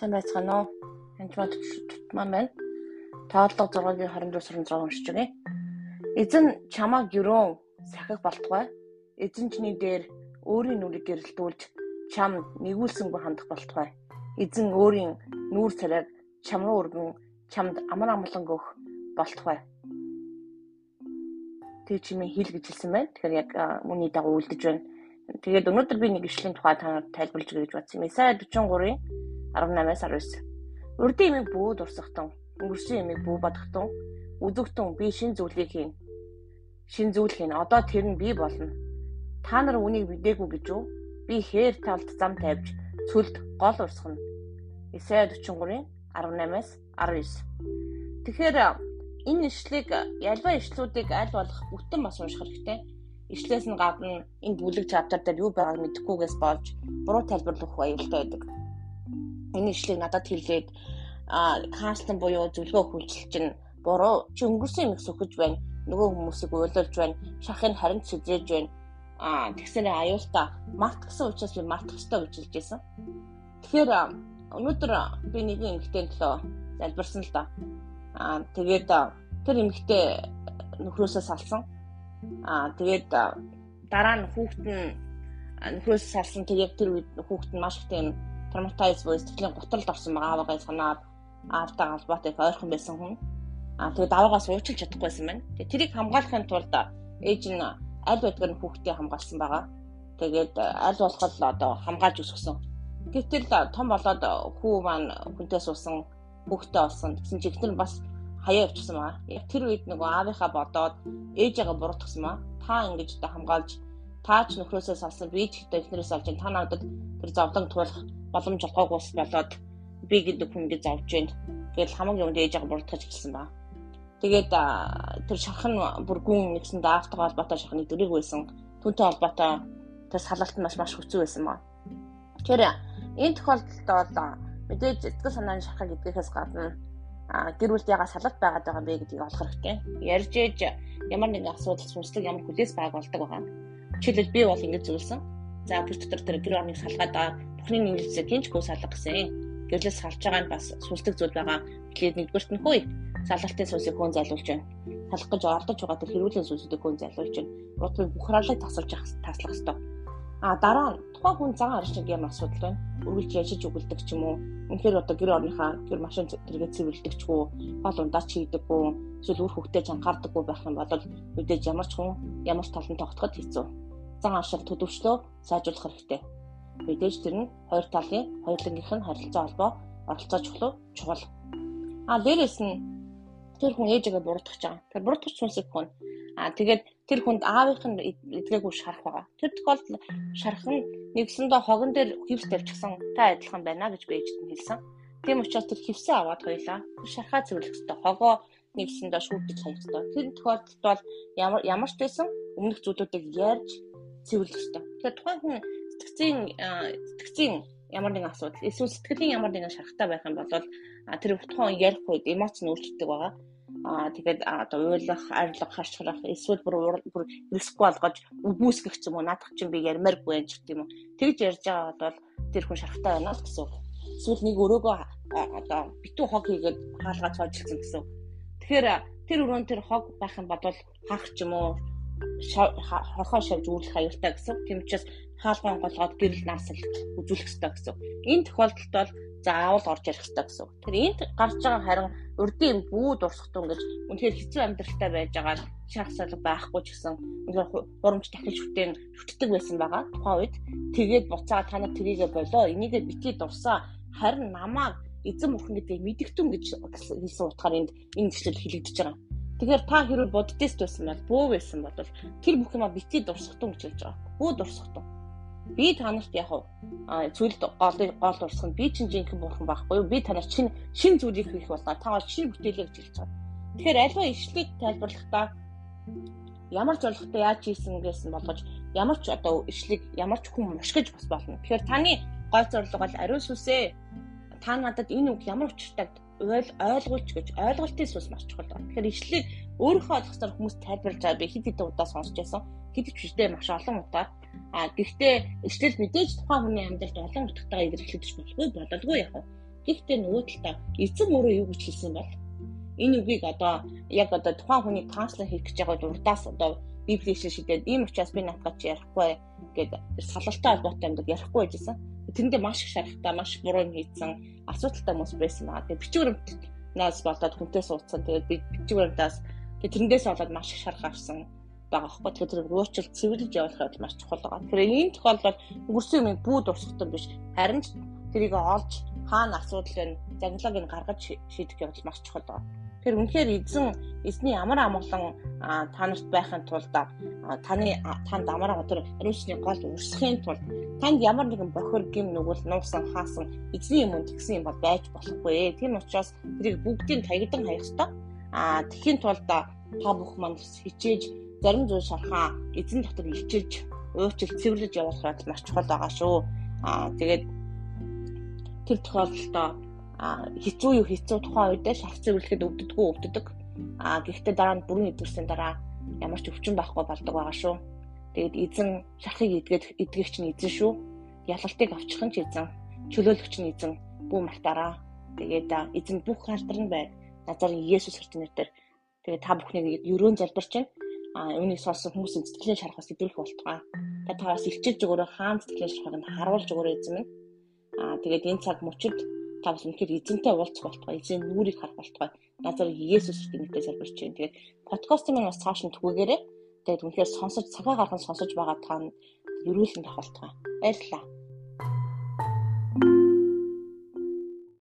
Сайн байцгаана уу? Ханчмад маань байна. Тооллого 6-гийн 24-26 уншиж байгаа. Эзэн чамааг юрөө сахих болтугай. Эзэн чиний дээр өөрийн нүрийг гэрэлтүүлж чам нэгүүлсэнгүй хандах болтугай. Эзэн өөрийн нүүр царайг чам руу өргөн чамд амар амгалан өгөх болтугай. Тэг чимээ хэл гэж хэлсэн байна. Тэгэхээр яг үүний дагуу үлдэж байна. Тэгээд өнөөдөр би нэг ишлэлийн тухай танаар тайлбарлаж өгье гэж бодсон. Исая 43-ийн 18-аас 19. Урдын имийг бүү дурсахтун, өнгөрсөн имийг бүү бодохтун, үзэгтэн би шин зүйлийг хийн. Шин зүйл хийн. Одоо тэр нь би болно. Та нар үнийг мэдээгүй гэж үү? Би хээр талд зам тавьж цүлд гол урсгана. Исая 43-ийн 18-аас 19. Тэгэхээр энэ ишлэгийг ялбаа ишлүүдийг аль болох бүтэн бас унших хэрэгтэй. Ишлээс нь гадна энэ бүлэг чаптар дээр юу байгааг мэдэхгүйгээс болж буруу тайлбарлах аюултай байдаг энэ ишлийг надад хэлээд каслан буюу зөвлөгөө өгүүлж чинь буруу чи өнгөрсөн юм их сөхөж байна. Нөгөө хүмүүсийг уйлуулж байна. Шахыг харин сэжээж байна. Аа тэгсэрээ аюултай мартгсан учраас би ёстой гэж хэлж байсан. Тэгэхээр өнөөдөр би нэгэн эмэгтэй төлөө залбирсан л да. Аа тэгээд тэр эмэгтэй нөхрөөсөө салсан. Аа тэгээд дараа нь хүүхэд нь нөхрөөсөө салсан тэгээд тэр үед хүүхэд нь маш их тийм травматайз буюу сэтгэлийн гутралд орсон байгаа аваагаа санаад аавтай холбоотой их ойрхон байсан хүн. Аа тэгээд аваагаас уучлах чадахгүйсэн байна. Тэгээд тэрийг хамгаалахын тулд ээж нь аль байдгаар нь хүүхдээ хамгаалсан байгаа. Тэгээд аль болох л одоо хамгаалж өсгсөн. Гэтэл том болоод хүү маань хүнтэй суусан хүүхдээ олсон. Тэгсэн чинь ихтер бас хаяа явчихсан маа. Тэр үед нөгөө аавынхаа бодоод ээжээгээ буруутгсан маа. Та ингэж одоо хамгаалж таач нөхрөөсөө салсан би ч ихтэй эхнэрээс олж та надад тэр зовлон туулах боломж олгоогүйс болоод би гэдэг хүн ингэ зовж байна. Тэгэл хамаг юмд ээжээ бурдгаж эхэлсэн ба. Тэгээд тэр шархан бүр гүн нэгсэн даавтайгаа холбоотой шархны дөрийг байсан. Түүнтэй холбоотой тэр салалт нь маш маш хүчтэй байсан ба. Тэр энэ тохиолдолд бол мэдээж сэтгэл санааны шархаа гэдгээс гадна гэр бүлд яга салалт байгаад байгаа бэ гэдгийг олох хэрэгтэй. Ярьж ээж ямар нэгэн асуудал сүнслэг ямар хүлээс байг болдог байгаа. Жишээлбэл би бол ингэж зүйлсэн. За бүр дотор тэр гэр орныг салгаад Бурхны нэмэлтсээр гинжгүй салга гэсэн. Гэрлээс салж байгаа нь бас сүнслэг зүйл байгаа. Тэгэхээр нэгдүгürt нь хөөе. Салгалтын сүнсийг хөөн залуулж байна. Салах гэж ордож байгаа тэр хэрүүлийн сүнсүүдийг хөөн залуулж байна. Утгыг бухраалыг тасалж таслах хэрэгтэй. А дараа нь тухайн хүн зан арчиг юм асуудал байна. Үргэлж яжиж өгөлдөг ч юм уу. Үнэхээр одоо гэр орныхаа гэр машин тэргээ цэвэрлдэг ч үү, гол ундаач хийдэггүй, эсвэл үр хөвгтэй чангардаггүй байх юм бол мэдээж ямар ч хүн ямар ч талын тогтоход хэцүү. Зан аршил төлөвчлөө сайжруулах хэрэгтэй мэдээж тэр нь хоёр талын хоёулангийнх нь харилцаа холбоо оролцоо чухал чухал. А дээрэс нь тэр хүн ээжигээ буруутгах байгаа. Тэр буруутгах зүйлсийг хүн а тэгээд тэр хүнд аавынх нь эдгээгүй шарах байгаа. Тэр тохиолдолд шарах нь нэгсэндээ хогон дээр хөвс тавьчихсан та адилхан байна гэж бэжэд нь хэлсэн. Тийм учраас тэр хөвсөө аваад хоёлаа шархаа цэвэрлэх хэрэгтэй. Хогоо нэгсэндээ шүүгдэж хаях хэрэгтэй. Тэр тохиолдолд бол ямар ямар ч байсан өмнөх зүйлүүдийг ярьж цэвэрлэх хэрэгтэй. Тэгэхээр тухайн хүн сэтгцийн сэтгцийн ямар нэгэн асуудал эсвэл сэтгэлийн ямар нэгэн шарахтай байх юм бол тэр утгаан ярих үед эмоц нь өөрчлөгдөг байгаа. Аа тэгээд одоо уйлах, арилах, харчрах эсвэл бүр бүр риск болгож үгүйсгэх юм уу наадах чинь би ярмааргүй юм ч гэдэг юм уу. Тэгж ярьж байгаа бол тэр хүн шарахтай байна л гэсэн үг. Эсвэл нэг өрөөгөө одоо битүү хог хийгээд хаалгаа цоожлсон гэсэн үг. Тэгэхээр тэр өрөөнд тэр хог байх юм бол хаах ч юм уу хорхоо шавж үүрлэх аюултай гэсэн. Тийм учраас хаалган голгоод гэрэл наасал үзүүлэх ёстой гэсэн. Энэ тохиолдолд бол заавал орж ярих ёстой гэсэн. Тэр энд гарч байгаа харин урдын бүү дурсахтун гэж үнэхээр хэцүү амьдралтай байж байгаа шахах салга байхгүй ч гэсэн үнэхээр хурамч дахиж шүтэн шүтдэг байсан байгаа. Тухайн үед тэгээд буцаа та нар трийгээ болоо. Энийгээ битгий дурсаа харин намаа эзэн бурхан гэдгийг мэдгтэн гэж хэлсэн утгаар энд энэ зэвсэл хэлэгдэж байгаа. Тэгэхээр та хэрвээ боддост байсан бол бөө байсан бол тэр бүх юма битгий дурсахтун гэж хэлж байгаа. Бүү дурсахтун би танарт яг зүйлд гол гол урсгал би чинь жинхэнэ бурхан байхгүй юу? Би танарт шинэ шин зүйлийг хийх болоо. Та шинэ бүтээлээ гэж хэлж байгаа. Тэгэхээр альва ишлийг тайлбарлахдаа ямар зорилготой яаж хийсэн гэсэн болгож ямар ч одоо ишлийг ямар ч хүн мушгиж бас болно. Тэгэхээр таны гол зорилго бол ариун сүсээ та надад энэ үг ямар учиртай ойл ойлгуулч гэж ойлголтын сүс маш чухал байна. Тэгэхээр ишлийг өөрийнхөө ойлгохоор хүмүүс тайлбарлаж байгаа би хэд хэдэн удаа сонсч байсан. Хэд ч дээ маш олон удаа А гэхдээ эцэл мэдээж тухайн хүний амьдралд олон утгатайгаа илэрхийлж болохгүй бололгүй яг. Гэхдээ нөгөө талдаа эзэн өөрөө юу гэж хэлсэн бол энэ үгийг одоо яг одоо тухайн хүний транслейт хийх гэж байгаа урдаас одоо библийн шишдэд ийм учраас би натгаж ярихгүй гэдэг салалтай холбоотой юм даа ярихгүй байжсэн. Тэрэндээ маш их шарахтаа маш буруу юм хийсэн асуудалтай хүмүүс байсан байгаа. Тэгээ бичвэрт нас болоод хүнтэй суудсан. Тэгээд би бичвэрдээс тэрэндээс болоод маш их шарах авсан байгаа хөөхгүй. Тэгэхээр тэр уучил цэвэрлэж явуулах бол маш чухал байгаа. Тэгэхээр энэ тохиолдолд өнгөрсөн юмыг бүү дурсахтан биш харин ч тэрийг олж хаана асуудал нь загналыг нь гаргаж шийдэх явдал маш чухал байгаа. Тэр үнэхээр эзэн эзний ямар амгалан та нарт байхын тулд таны танд амар өдөр ариусны гол урсахын тулд танд ямар нэгэн бохир гим нүгэл нуусан хаасан эзний юм тэгсэн юм бол байж болохгүй. Тийм учраас тэрийг бүгдийг таягдан хаях ёстой. А тэхийн тулд та бүх маань хичээж зарим зүйл шархаа эзэн дотор илчилж уучил цэвэрлэж явуулах маш чухал байгаа шүү. А тэгээд тэр тохиолдолд хэцүү юу хэцүү тухайн үедээ шарх цэвэрлэхэд өвддөггүй өвддөг. Аа гэхдээ дараа нь бүрэн идэвхсэн дараа ямар ч өвчин байхгүй болдог байгаа шүү. Тэгээд эзэн шархыг идгээд идгэгч нь эзэн шүү. Ялалтыг авчих нь ч эзэн, чөлөөлөгч нь эзэн. Бүү мартаараа. Тэгээд эзэн бүх хардарн байг. Назарын Есүс Христос нэрээр тэгээд та бүхнийг ерөөн залбирч байна. А үүнийг сонсон хүмүүсийн сэтгэлийн шарахаас идэвхэх болтугай. Та тараас илчилж өгөөрэй хаан сэтгэлийн шарахыг нь харуулж өгөөрэй эзэн минь. А тэгээд энэ цаг мөчид та бас үнэхээр эзэнтэй уулзах болтугай, эзэн нүрийг харах болтугай. Назар Есүс гэмтэй залбирч байна. Тэгээд подкастын маань бас цааш нь түгээгээрэй. Тэгээд үнэхээр сонсож цагаа гарган сонсож байгаа та нь ерөөлөнд авах болтугай. Баярлалаа.